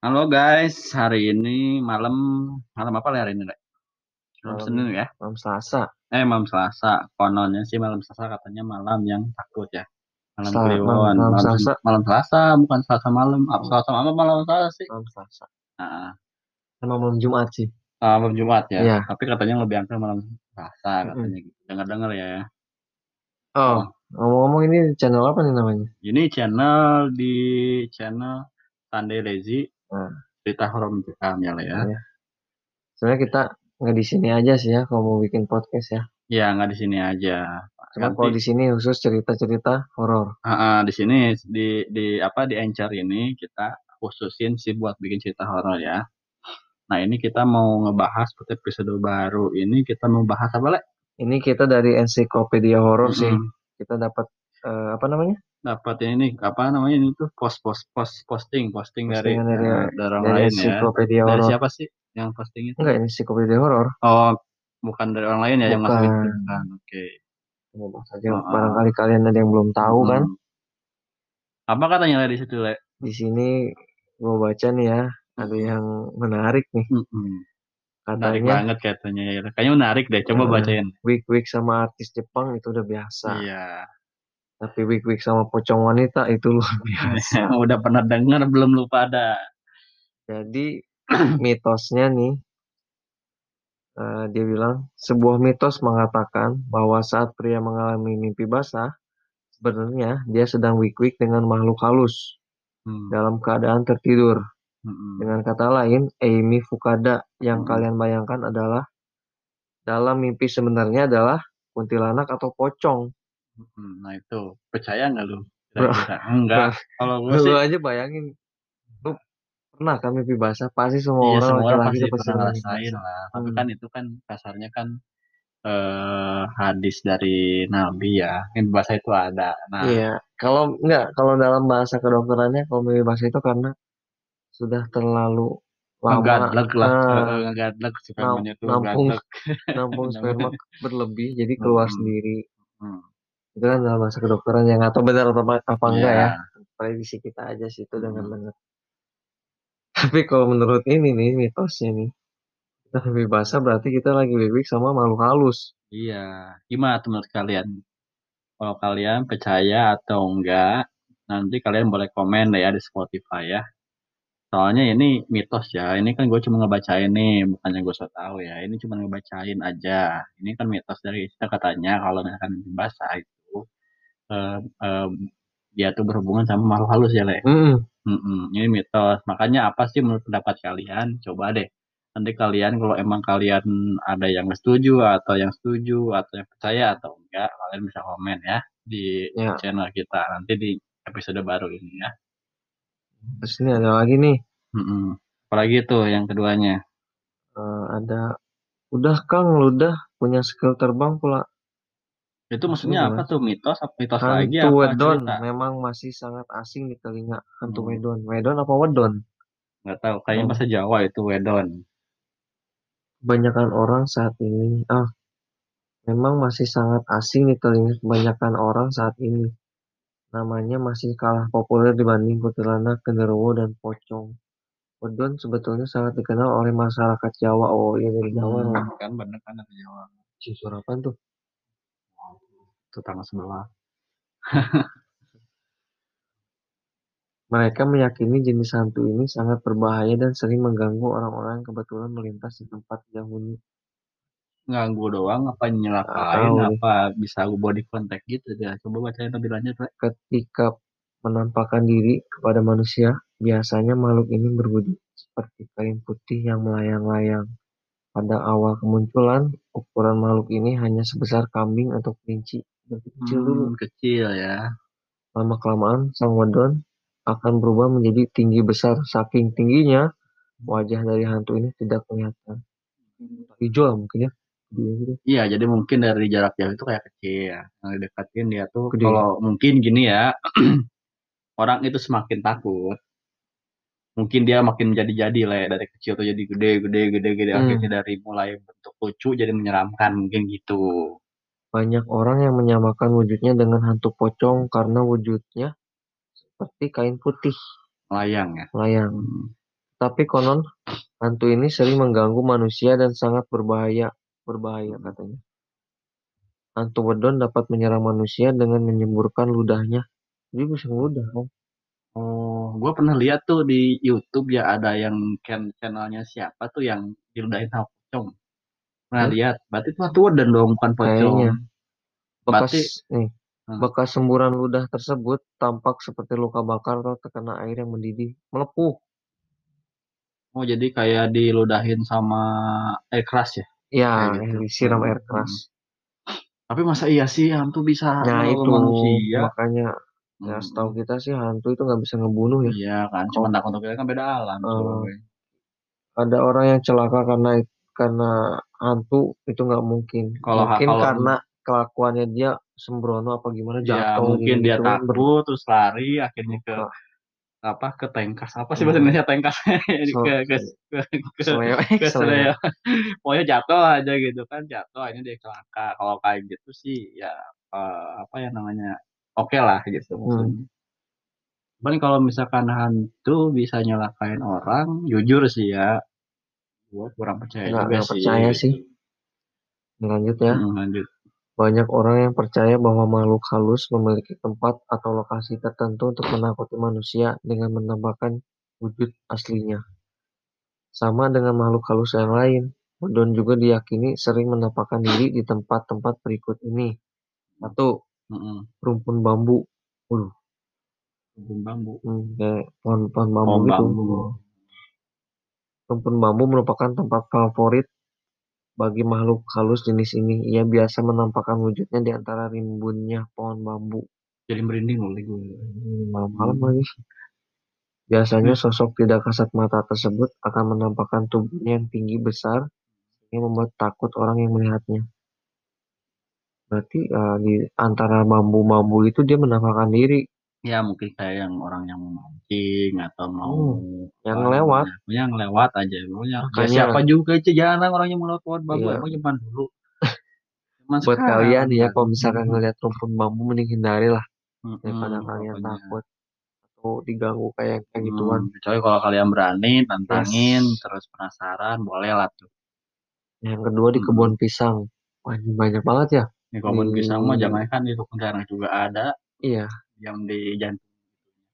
Halo guys, hari ini malam malam apa hari ini, Lek? Malam Malam, Senin ya? malam Selasa. Eh, malam Selasa. Kononnya sih malam Selasa katanya malam yang takut ya. Malam Sel- malam, Kliwon. malam Malam, Selasa. malam Selasa, bukan Selasa malam. Apa. Selasa malam malam Selasa sih? Malam Selasa. Nah, Sama malam Jumat sih. ah, malam Jumat ya. Iya. Tapi katanya lebih angker malam Selasa katanya gitu. Dengar-dengar ya. Oh, ngomong-ngomong ini channel apa nih namanya? Ini channel di channel Sunday Lazy. Nah. Cerita horor mencekam ya, Lek ya. Iya. Sebenarnya kita nggak di sini aja sih ya kalau mau bikin podcast ya. Ya, nggak di sini aja. Cuma Nanti- kalau di sini khusus cerita-cerita horor. Ah, ah, di sini di di apa di Anchor ini kita khususin sih buat bikin cerita horor ya. Nah ini kita mau ngebahas buat episode baru ini kita mau bahas apa lek? Ini kita dari ensiklopedia horor sih. Mm-mm. Kita dapat eh, apa namanya? Dapat ini apa namanya ini tuh post post post posting posting dari dari- eh, dari orang Dari lain ya. ensiklopedia Dari siapa sih yang posting itu? Enggak, ensiklopedia horor. Oh bukan dari orang lain ya yang Bukan. masukin bukan. Oke. Coba saja Oh, barangkali kalian ada yang belum tahu kan. Hmm. Apa katanya di situ lek? Di sini gue baca nih ya, ada yang menarik nih. Mm-mm. Menarik Katanya banget katanya ya. Kayaknya menarik deh. Coba Eh, bacain. wig-wig sama artis Jepang itu udah biasa. Iya. Tapi wig-wig sama pocong wanita itu luar biasa. Udah pernah dengar belum lupa ada. Jadi mitosnya nih, eh, dia bilang sebuah mitos mengatakan bahwa saat pria mengalami mimpi basah, sebenarnya dia sedang wig-wig dengan makhluk halus Hmm. dalam keadaan tertidur. Mm-mm. Dengan kata lain, Amy Fukada yang Hmm. kalian bayangkan adalah dalam mimpi sebenarnya adalah kuntilanak atau pocong. Nah itu percaya nggak lu? Kira-kira? Enggak. Kalau gue sih, Lu aja bayangin, lu pernah kan mimpi basah? Pasti semua iya orang semua orang pasti pernah ngerasain basah. lah. Tapi Hmm. kan itu kan kasarnya kan eh hadis dari Nabi ya. Yang bahasa itu ada. Nah, Iya, kalau enggak, kalau dalam bahasa kedokterannya, kalau mimpi basah itu karena sudah terlalu lama lah, spermanya tuh nampung nampung sperma berlebih, jadi keluar Hmm. sendiri. Hmm. Itu kan dalam bahasa kedokteran yang atau benar atau apa, apa enggak Iya. ya? Prediksi kita aja sih itu dengan Hmm. benar. Tapi kalau menurut ini nih mitosnya nih, kita mimpi basah berarti kita lagi wig sama makhluk halus. Iya. Gimana tuh menurut kalian? Kalau kalian percaya atau enggak, nanti kalian boleh komen deh ya di Spotify ya. Soalnya ini mitos ya. Ini kan gue cuma ngebacain nih, bukannya gue so tau ya. Ini cuma ngebacain aja. Ini kan mitos dari kita katanya kalau misalkan basah itu eh, eh, dia tuh berhubungan sama makhluk halus ya, Le. Mm-mm. Mm-mm, ini mitos. Makanya apa sih menurut pendapat kalian? Coba deh. Nanti kalian kalau emang kalian ada yang setuju atau yang setuju atau yang percaya atau enggak, kalian bisa komen ya di Ya. channel kita nanti di episode baru ini ya. Terus ini ada lagi nih, Mm-mm. Apalagi tuh yang keduanya. eh, ada udah Kang udah punya skill terbang pula. Itu maksudnya apa tuh mitos? Apa mitos Hantu lagi apa wedon cerita? memang masih sangat asing di telinga. Hantu Hmm. wedon, wedon apa wedon? Nggak tahu. Kayaknya Hmm. bahasa Jawa itu wedon. Kebanyakan orang saat ini, ah, memang masih sangat asing di telinga kebanyakan orang saat ini. Namanya masih kalah populer dibanding kuntilanak, genderuwo, dan pocong. Wedon sebetulnya sangat dikenal oleh masyarakat Jawa. Oh iya dari Jawa Hmm, lah. kan bener kan dari Jawa. Suara apaan tuh? Tetangga sebelah. Mereka meyakini jenis hantu ini sangat berbahaya dan sering mengganggu orang-orang yang kebetulan melintas di tempat yang huni. Nganggu doang apa nyelakain nih. apa bisa body contact gitu dia. Coba bacain lebih lanjut. Ketika menampakkan diri kepada manusia, biasanya makhluk ini berwujud seperti kain putih yang melayang-layang. Pada awal kemunculan, ukuran makhluk ini hanya sebesar kambing atau kelinci. Berarti kecil dulu. Hmm, kecil ya. Lama-kelamaan, sang wedon akan berubah menjadi tinggi besar. Saking tingginya, wajah dari hantu ini tidak kelihatan. Hijau lah mungkin ya. Gitu. Iya, jadi mungkin dari jarak jauh itu kayak kecil. Yang didekatin dia tuh Gede. kalau mungkin gini ya, orang itu semakin takut. Mungkin dia makin jadi-jadi lah ya, dari kecil tuh jadi gede, gede, gede, gede. Hmm. Akhirnya dari mulai bentuk lucu jadi menyeramkan mungkin gitu. Banyak orang yang menyamakan wujudnya dengan hantu pocong karena wujudnya seperti kain putih Melayang ya. melayang. Hmm. Tapi konon hantu ini sering mengganggu manusia dan sangat berbahaya. Berbahaya katanya. Hantu wedon dapat menyerang manusia dengan menyemburkan ludahnya. Dia bisa ngeludah kan? Oh, gue pernah lihat tuh di YouTube ya ada yang kan channelnya siapa tuh yang diludahin sama pocong. Pernah Hmm? lihat. Berarti itu dan dong bukan pocong. Kayaknya. Bekas Berarti nih, Hmm. bekas semburan ludah tersebut tampak seperti luka bakar atau terkena air yang mendidih, melepuh. oh jadi kayak diludahin sama air keras ya. Ya, Kayak gitu. disiram air Hmm. keras. Tapi masa iya sih hantu bisa Nah itu manusia? makanya ya Hmm. setahu kita sih hantu itu nggak bisa ngebunuh ya. Iya kan, cuma takut kita kan beda alam. Coy. Ada orang yang celaka karena karena hantu itu nggak mungkin. Kalau Mungkin kalau karena kelakuannya dia sembrono apa gimana ya jatuh mungkin dia gitu ber- takut terus lari akhirnya ke Luka. apa ke tengkas apa sih Hmm. bahasa Indonesia tengkas So- ke ke ke seleo ke seleo. pokoknya jatuh aja gitu kan jatuh akhirnya dia celaka kalau kayak gitu sih ya eh, apa ya namanya oke lah gitu Hmm. maksudnya Cuman kalau misalkan hantu bisa nyelakain orang jujur sih ya gue kurang percaya Nggak juga nggak sih percaya sih. Lanjut ya. Hmm, lanjut Banyak orang yang percaya bahwa makhluk halus memiliki tempat atau lokasi tertentu untuk menakuti manusia dengan menampakkan wujud aslinya. Sama dengan makhluk halus yang lain, Wedon juga diyakini sering menampakkan diri di tempat-tempat berikut ini. Satu, Mm-mm. rumpun bambu. Waduh, Rumpun bambu hmm, kayak pohon-pohon bambu pohon gitu. bambu Rumpun bambu merupakan tempat favorit bagi makhluk halus jenis ini. Ia biasa menampakkan wujudnya di antara rimbunnya pohon bambu. jadi merinding loh gue Hmm, Malam-malam lagi. Biasanya sosok tidak kasat mata tersebut akan menampakkan tubuhnya yang tinggi besar yang membuat takut orang yang melihatnya. Berarti eh, di antara bambu-bambu itu dia menampakkan diri. Ya mungkin kayak yang orang yang mau mancing atau mau Hmm, yang lewat. yang lewat aja pokoknya ya Makanya- siapa juga aja jarang orang yang melewat pohon bambu Iya. emang zaman dulu Zaman Buat sekarang, kalian ya, kan. kalau misalkan Mm-mm. ngeliat rumpun bambu mending hindari lah Mm-mm, daripada kalian pokoknya. takut atau diganggu kayak kayak Hmm, gituan. kecuali kalau kalian berani tantangin Yes. terus penasaran boleh lah tuh Yang kedua di Hmm. kebun pisang. Wah, ini banyak banget ya. di kebun pisang mah jangan kan Pontianak juga ada Iya, yang di jantung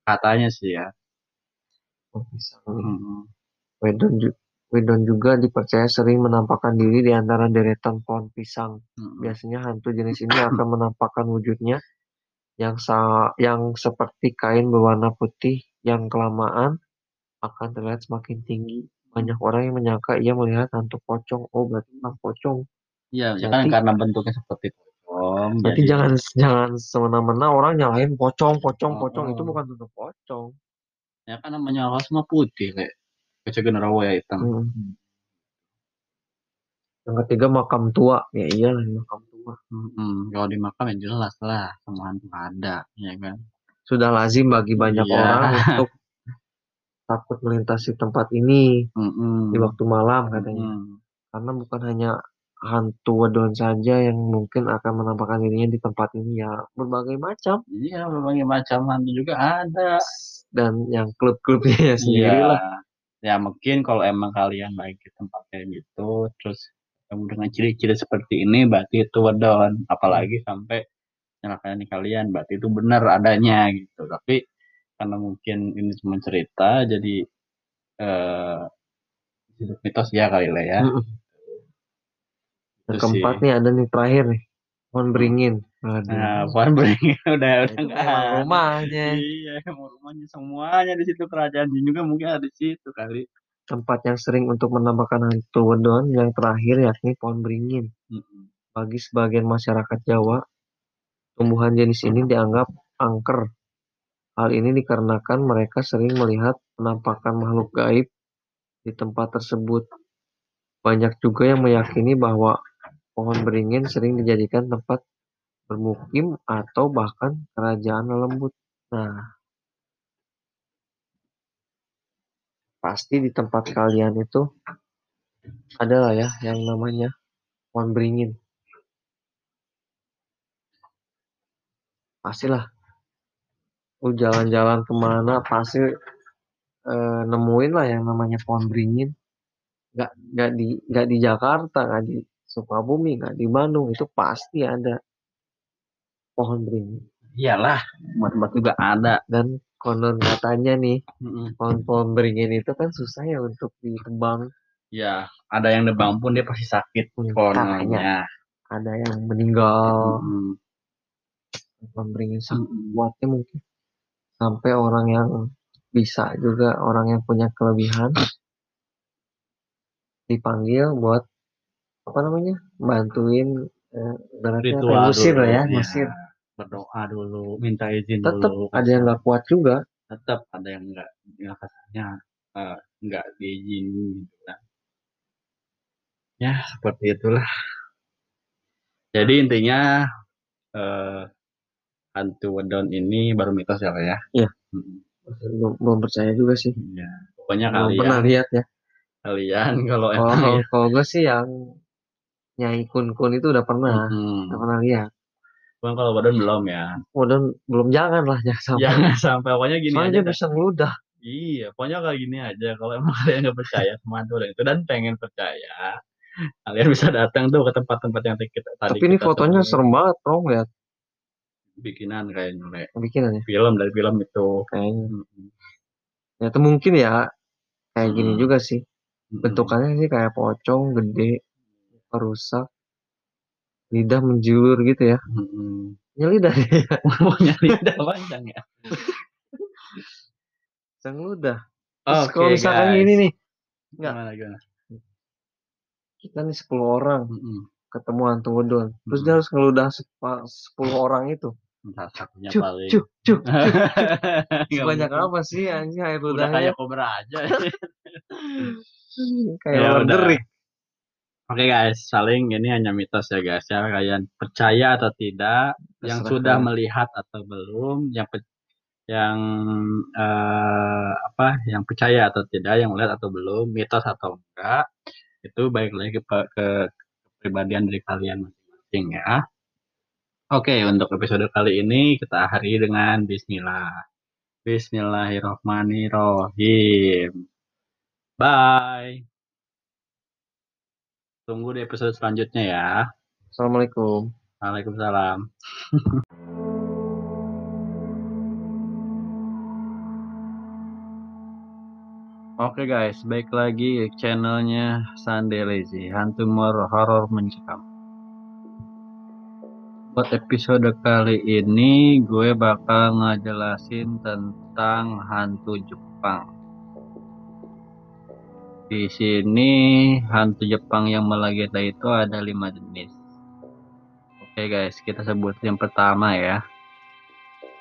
katanya sih ya kebun pisang. Mm-mm. Wedon, ju- Wedon juga dipercaya sering menampakkan diri di antara deretan pohon pisang. Mm-mm. Biasanya hantu jenis ini akan menampakkan wujudnya yang sa yang seperti kain berwarna putih yang kelamaan akan terlihat semakin tinggi. Banyak orang yang menyangka ia melihat hantu pocong. Oh, berarti memang pocong. Iya, ya kan karena bentuknya seperti pocong. Berarti jadi- jangan jangan semena-mena orang nyalahin pocong, pocong, Oh, pocong. Itu oh. bukan bentuk pocong. ya kan namanya alas mah putih kayak kayak generawa ya hitam. Hmm. Yang ketiga makam tua. Ya iyalah makam tua. Mm-mm. Kalau di makam ya jelas lah semua hantu ada, ya kan. Sudah lazim bagi banyak Iya. orang untuk takut melintasi tempat ini Mm-mm. di waktu malam katanya. Mm-mm. Karena bukan hanya hantu wedon saja yang mungkin akan menampakkan dirinya di tempat ini ya berbagai macam Iya, berbagai macam hantu juga ada. dan yang klub-klubnya sendiri Iya. lah. Ya mungkin kalau emang kalian baik di tempat kayak gitu, terus ketemu dengan ciri-ciri seperti ini, berarti itu wedon. Apalagi sampai nyelakain kalian, berarti itu benar adanya gitu. Tapi karena mungkin ini cuma cerita, jadi eh hidup mitos ya kali lah ya. Yang keempat sih. nih ada nih terakhir nih. Pohon beringin. Aduh. Nah, pohon beringin udah udah itu nggak memang ada. rumahnya. Iya, rumahnya semuanya di situ kerajaan jin juga mungkin ada di situ kali. Tempat yang sering untuk menampakkan hantu wedon yang terakhir yakni pohon beringin. Bagi sebagian masyarakat Jawa, tumbuhan jenis ini dianggap angker. Hal ini dikarenakan mereka sering melihat penampakan makhluk gaib di tempat tersebut. Banyak juga yang meyakini bahwa pohon beringin sering dijadikan tempat bermukim atau bahkan kerajaan lembut. Nah, pasti di tempat kalian itu adalah ya yang namanya pohon beringin. Pastilah. Lu jalan-jalan ke mana pasti eh, nemuin lah yang namanya pohon beringin. Nggak nggak di nggak di Jakarta, nggak di Sukabumi, nggak di Bandung, itu pasti ada pohon beringin. Iyalah, tempat-tempat juga ada. Dan konon katanya nih, pohon-pohon beringin itu kan susah ya untuk ditebang. Ya, ada yang nebang pun dia pasti sakit Hmm, kononnya. Ada yang meninggal, Mm-mm. pohon beringin kuatnya mungkin. Sampai orang yang bisa juga, orang yang punya kelebihan, dipanggil buat apa namanya bantuin eh, Ritual musir lah ya iya. musir Berdoa dulu, minta izin tetap dulu. ada yang nggak kuat juga. Tetap ada yang enggak ya kasarnya eh, enggak diizinin gitu kan. Ya seperti itulah. Jadi intinya eh, hantu wedon ini baru mitos ya Pak ya? Iya. Mm, belum, belum percaya juga sih. Ya. pokoknya belum pernah kalian lihat ya. kalian kalau kalau emang kalau gue sih yang nyai kun kun itu udah pernah. Mm-mm. udah pernah lihat. Cuman kalau wedon belum ya. Udah belum jangan lah jangan sampai. Jangan sampai. Pokoknya gini soalnya aja dah. bisa ngeludah. Iya pokoknya kayak gini aja. Kalau emang kalian nggak percaya sama wedon itu dan pengen percaya kalian bisa datang tuh ke tempat-tempat yang kita tadi tapi ini fotonya serem banget bro lihat. Bikinan kayaknya Le. bikinannya film dari film itu. Kayaknya. Mm-mm. ternyata mungkin ya kayak gini Hmm. juga sih. Bentukannya sih kayak pocong gede rusak lidah menjulur gitu ya Mm-mm. ya lidah Pokoknya lidah panjang ya. sang ludah terus Oke kalau misalkan guys. gini nih Nggak. Gimana gimana? kita nih 10 orang Mm-mm. ketemu hantu wedon terus Hmm. dia harus ngeludah sepa- 10 orang itu Salah satunya cuk paling. cuk cuk Nggak sebanyak mungkin. apa sih anjing air Udah ludahnya kayak kobra aja. kayak Ya orang udah. derik Oke guys, saling ini hanya mitos ya guys ya. Kalian percaya atau tidak? Yang Terserah sudah kalian. melihat atau belum? Yang pe- yang eh, apa? Yang percaya atau tidak? Yang melihat atau belum? Mitos atau enggak? Itu baik lagi ke, ke kepribadian dari kalian masing-masing ya. Oke, untuk episode kali ini kita akhiri dengan Bismillah. Bismillahirrohmanirrohim. Bye. Tunggu di episode selanjutnya ya. assalamualaikum Waalaikumsalam. Oke guys, baik lagi channelnya Sunday Lazy, hantu horor mencekam. Buat episode kali ini gue bakal ngejelasin tentang hantu Jepang. Di sini hantu Jepang yang melegenda itu ada lima jenis. Oke guys, kita sebut yang pertama ya.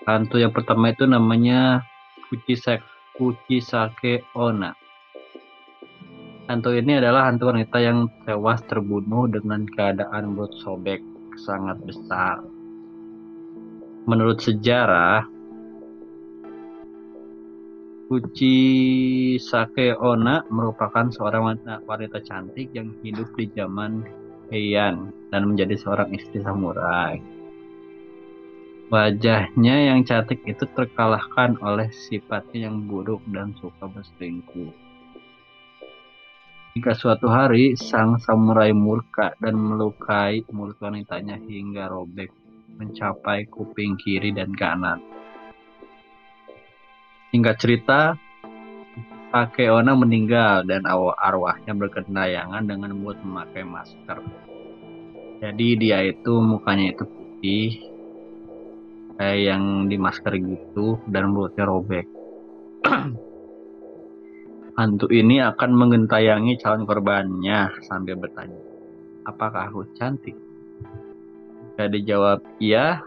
Hantu yang pertama itu namanya Kuchisake, Kuchisake Onna. Hantu ini adalah hantu wanita yang tewas terbunuh dengan keadaan mulut sobek sangat besar. Menurut sejarah, Kuchisake Onna merupakan seorang wanita, wanita cantik yang hidup di zaman Heian dan menjadi seorang istri samurai. Wajahnya yang cantik itu terkalahkan oleh sifatnya yang buruk dan suka berselingkuh. Jika suatu hari sang samurai murka dan melukai mulut wanitanya hingga robek mencapai kuping kiri dan kanan. Hingga cerita, Takeona meninggal dan arwahnya berkendayangan dengan mulut memakai masker. Jadi dia itu mukanya itu putih, kayak yang di masker gitu dan mulutnya robek. Hantu ini akan mengentayangi calon korbannya sambil bertanya, apakah aku cantik? Jika dijawab iya,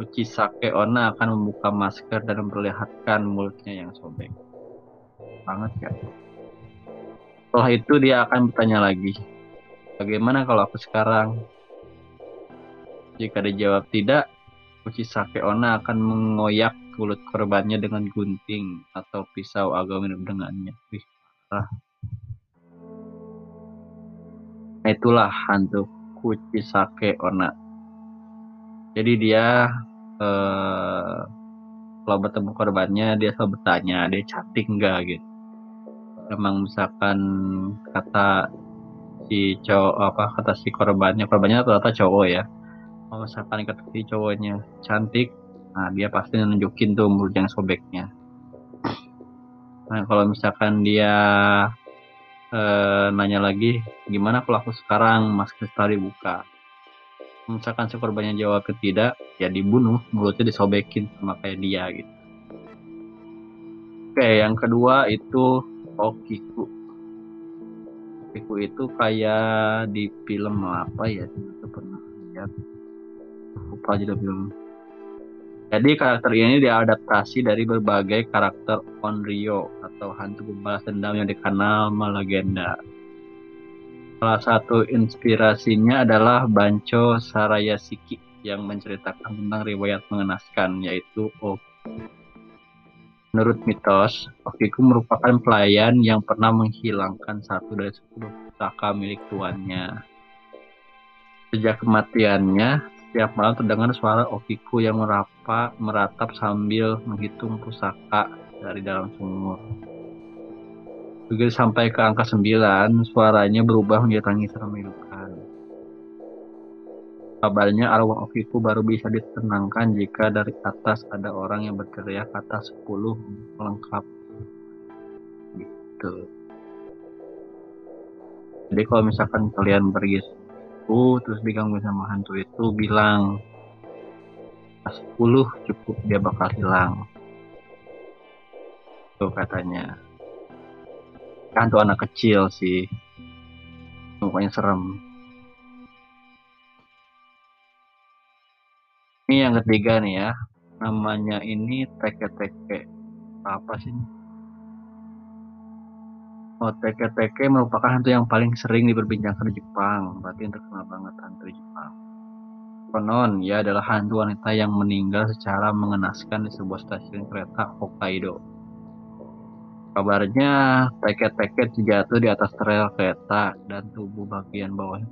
Uchisake Onna akan membuka masker dan memperlihatkan mulutnya yang sobek. Banget kan? Setelah itu dia akan bertanya lagi, bagaimana kalau aku sekarang? Jika dijawab tidak, Uchisake Onna akan mengoyak kulit korbannya dengan gunting atau pisau agar mirip dengannya. Wih, parah. Nah, itulah hantu Kuchisake Onna. Jadi dia eh, kalau bertemu korbannya dia selalu bertanya dia cantik enggak gitu. emang misalkan kata si cowok apa kata si korbannya korbannya rata-rata cowok ya. Kalau misalkan kata si cowoknya cantik nah dia pasti nunjukin tuh mulut yang sobeknya. Nah kalau misalkan dia eh, nanya lagi gimana kalau aku sekarang? Mas kristal dibuka misalkan si korbannya jawab tidak ya dibunuh mulutnya disobekin sama kayak dia gitu. Oke yang kedua itu Okiku. Okiku itu kayak di film apa ya? Itu pernah lihat. Lupa juga film jadi karakter ini diadaptasi dari berbagai karakter Onryo atau hantu pembalas dendam yang dikenal melegenda Salah satu inspirasinya adalah Banco Sarayasiki yang menceritakan tentang riwayat mengenaskan yaitu Oki. Menurut mitos, Okiku merupakan pelayan yang pernah menghilangkan satu dari sepuluh pusaka milik tuannya. Sejak kematiannya, setiap malam terdengar suara Okiku yang merapa, meratap sambil menghitung pusaka dari dalam sumur. Begitu sampai ke angka 9, suaranya berubah menjadi tangisan memilukan. Kabarnya arwah Okiku baru bisa ditenangkan jika dari atas ada orang yang berteriak kata 10 lengkap. Gitu. Jadi kalau misalkan kalian pergi itu terus diganggu sama hantu itu bilang 10 cukup dia bakal hilang. Tuh katanya tuh anak kecil sih mukanya serem ini yang ketiga nih ya namanya ini teke-teke apa sih Oh, teke-teke merupakan hantu yang paling sering diperbincangkan di Jepang. Berarti yang terkenal banget hantu di Jepang. Konon, ia adalah hantu wanita yang meninggal secara mengenaskan di sebuah stasiun kereta Hokkaido. Kabarnya teket-teket jatuh di atas rel kereta dan tubuh bagian bawah.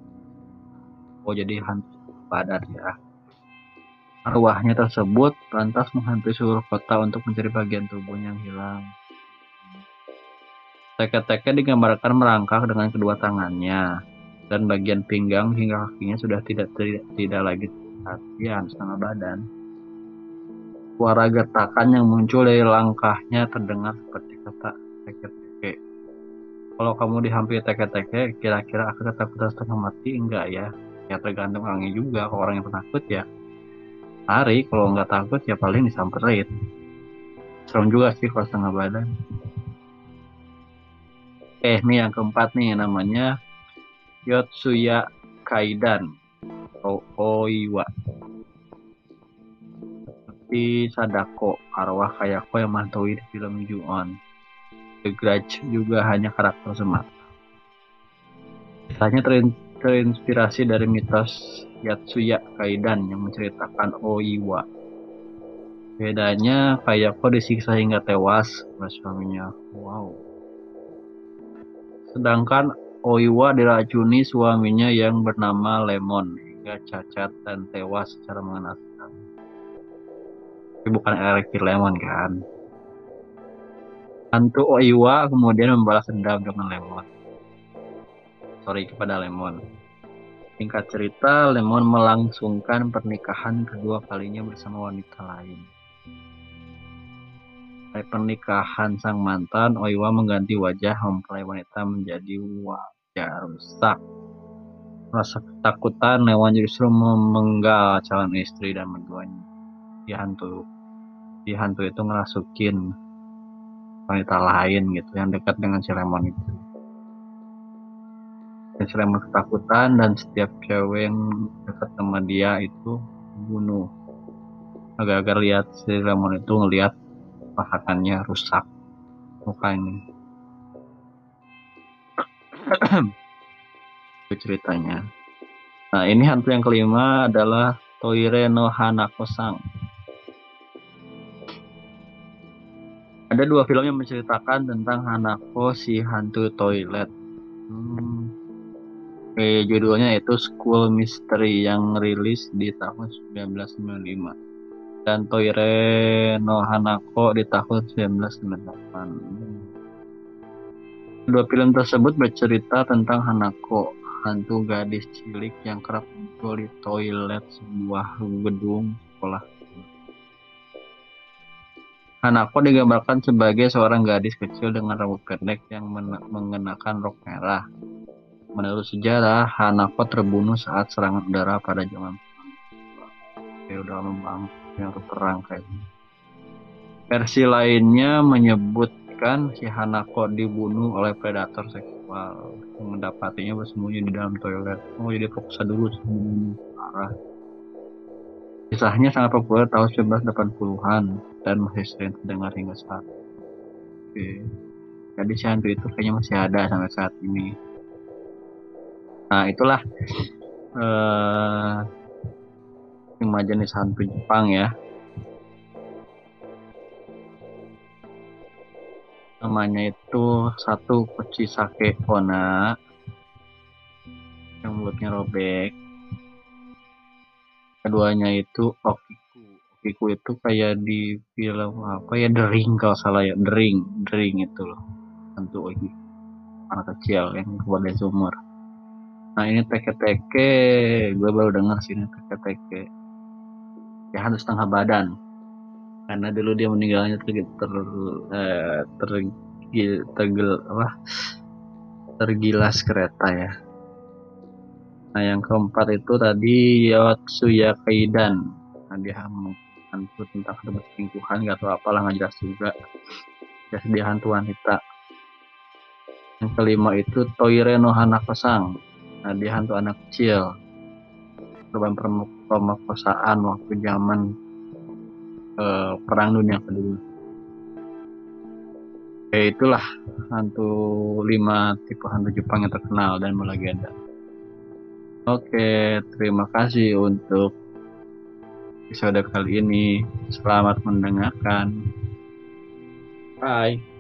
Oh jadi hantu padat ya. Arwahnya tersebut lantas menghantui seluruh kota untuk mencari bagian tubuhnya yang hilang. Teket-teket digambarkan merangkak dengan kedua tangannya dan bagian pinggang hingga kakinya sudah tidak tidak, tidak lagi perhatian setengah badan. Suara getakan yang muncul dari langkahnya terdengar seperti kata teke-teke. Kalau kamu dihampiri teke-teke, kira-kira aku ketakutan setengah mati enggak ya? Ya tergantung orangnya juga. Kalau orang yang penakut ya lari. Kalau nggak takut ya paling disamperin. Serem juga sih kalau setengah badan. Eh, ini yang keempat nih namanya Yotsuya Kaidan. O Oiwa seperti Sadako, arwah Kayako yang mantui di film Ju-on. The Grudge juga hanya karakter semata. Hanya terin terinspirasi dari mitos Yatsuya Kaidan yang menceritakan Oiwa. Bedanya Kayako disiksa hingga tewas oleh suaminya. Wow. Sedangkan Oiwa diracuni suaminya yang bernama Lemon hingga cacat dan tewas secara mengenaskan tapi bukan Eric Lemon kan Hantu Oiwa kemudian membalas dendam dengan Lemon sorry kepada Lemon Singkat cerita, Lemon melangsungkan pernikahan kedua kalinya bersama wanita lain. Dari pernikahan sang mantan, Oiwa mengganti wajah mempelai wanita menjadi wajah rusak. Rasa ketakutan, Lemon justru memenggal calon istri dan menduanya. Dihantu si hantu itu ngerasukin wanita lain gitu yang dekat dengan si Lemon itu. Dan si Lemon ketakutan dan setiap cewek yang dekat sama dia itu bunuh. Agak-agak lihat si Lemon itu ngelihat pahakannya rusak mukanya. Itu ceritanya. Nah ini hantu yang kelima adalah Toire no Hanako-sang ada dua film yang menceritakan tentang Hanako si hantu toilet. Hmm. Oke, judulnya itu School Mystery yang rilis di tahun 1995 dan Toire no Hanako di tahun 1998. Kedua film tersebut bercerita tentang Hanako, hantu gadis cilik yang kerap muncul di toilet sebuah gedung sekolah. Hanako digambarkan sebagai seorang gadis kecil dengan rambut pendek yang mengenakan rok merah. Menurut sejarah, Hanako terbunuh saat serangan udara pada zaman perang. Ya udah yang perang kayaknya. Versi lainnya menyebutkan si Hanako dibunuh oleh predator seksual yang mendapatinya bersembunyi di dalam toilet. Oh jadi fokus dulu sebelum parah. Kisahnya sangat populer tahun 1980-an dan masih sering terdengar hingga saat Oke. Jadi si hantu itu kayaknya masih ada sampai saat ini. Nah itulah uh, lima jenis hantu Jepang ya. Namanya itu satu Kochisake Ona yang mulutnya robek keduanya itu Okiku Okiku itu kayak di film apa ya The Ring kalau salah ya. The Ring The Ring itu loh. Tentu Oki anak kecil yang keluar dari sumur. Nah ini teke-teke. Gue baru dengar sih ini teke-teke. Ya harus setengah badan. Karena dulu dia meninggalnya ter ter eh, ter, ter, tergel apa? Tergilas kereta ya. Nah yang keempat itu tadi Yotsuya Kaidan. Nah dia hantu tentang ada perselingkuhan gak tau apalah nggak jelas juga. Ya hantu wanita. Yang kelima itu Toire no Hanako-sang. Nah dia hantu anak kecil. Korban pemerkosaan waktu zaman eh, perang dunia kedua. Ya itulah hantu lima tipe hantu Jepang yang terkenal dan melegenda. Oke, terima kasih untuk episode kali ini. Selamat mendengarkan. Bye.